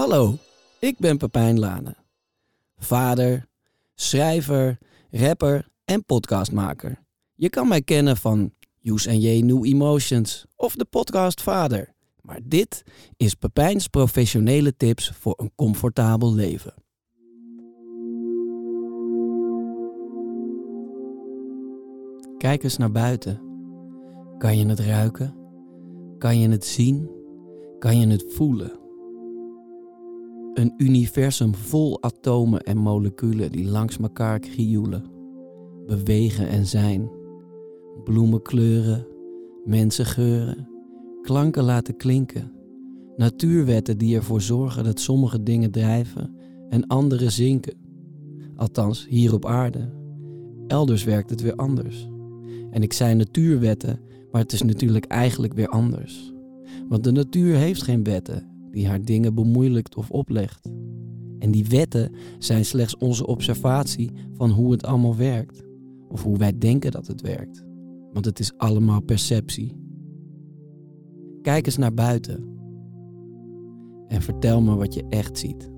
Hallo, ik ben Pepijn Lane. Vader, schrijver, rapper en podcastmaker. Je kan mij kennen van Use and J New Emotions of de podcast Vader. Maar dit is Pepijns professionele tips voor een comfortabel leven. Kijk eens naar buiten. Kan je het ruiken? Kan je het zien? Kan je het voelen? Een universum vol atomen en moleculen die langs elkaar krioelen, bewegen en zijn. Bloemen kleuren, mensen geuren, klanken laten klinken. Natuurwetten die ervoor zorgen dat sommige dingen drijven en andere zinken. Althans, hier op aarde. Elders werkt het weer anders. En ik zei natuurwetten, maar het is natuurlijk eigenlijk weer anders. Want de natuur heeft geen wetten die haar dingen bemoeilijkt of oplegt. En die wetten zijn slechts onze observatie van hoe het allemaal werkt. Of hoe wij denken dat het werkt. Want het is allemaal perceptie. Kijk eens naar buiten. En vertel me wat je echt ziet.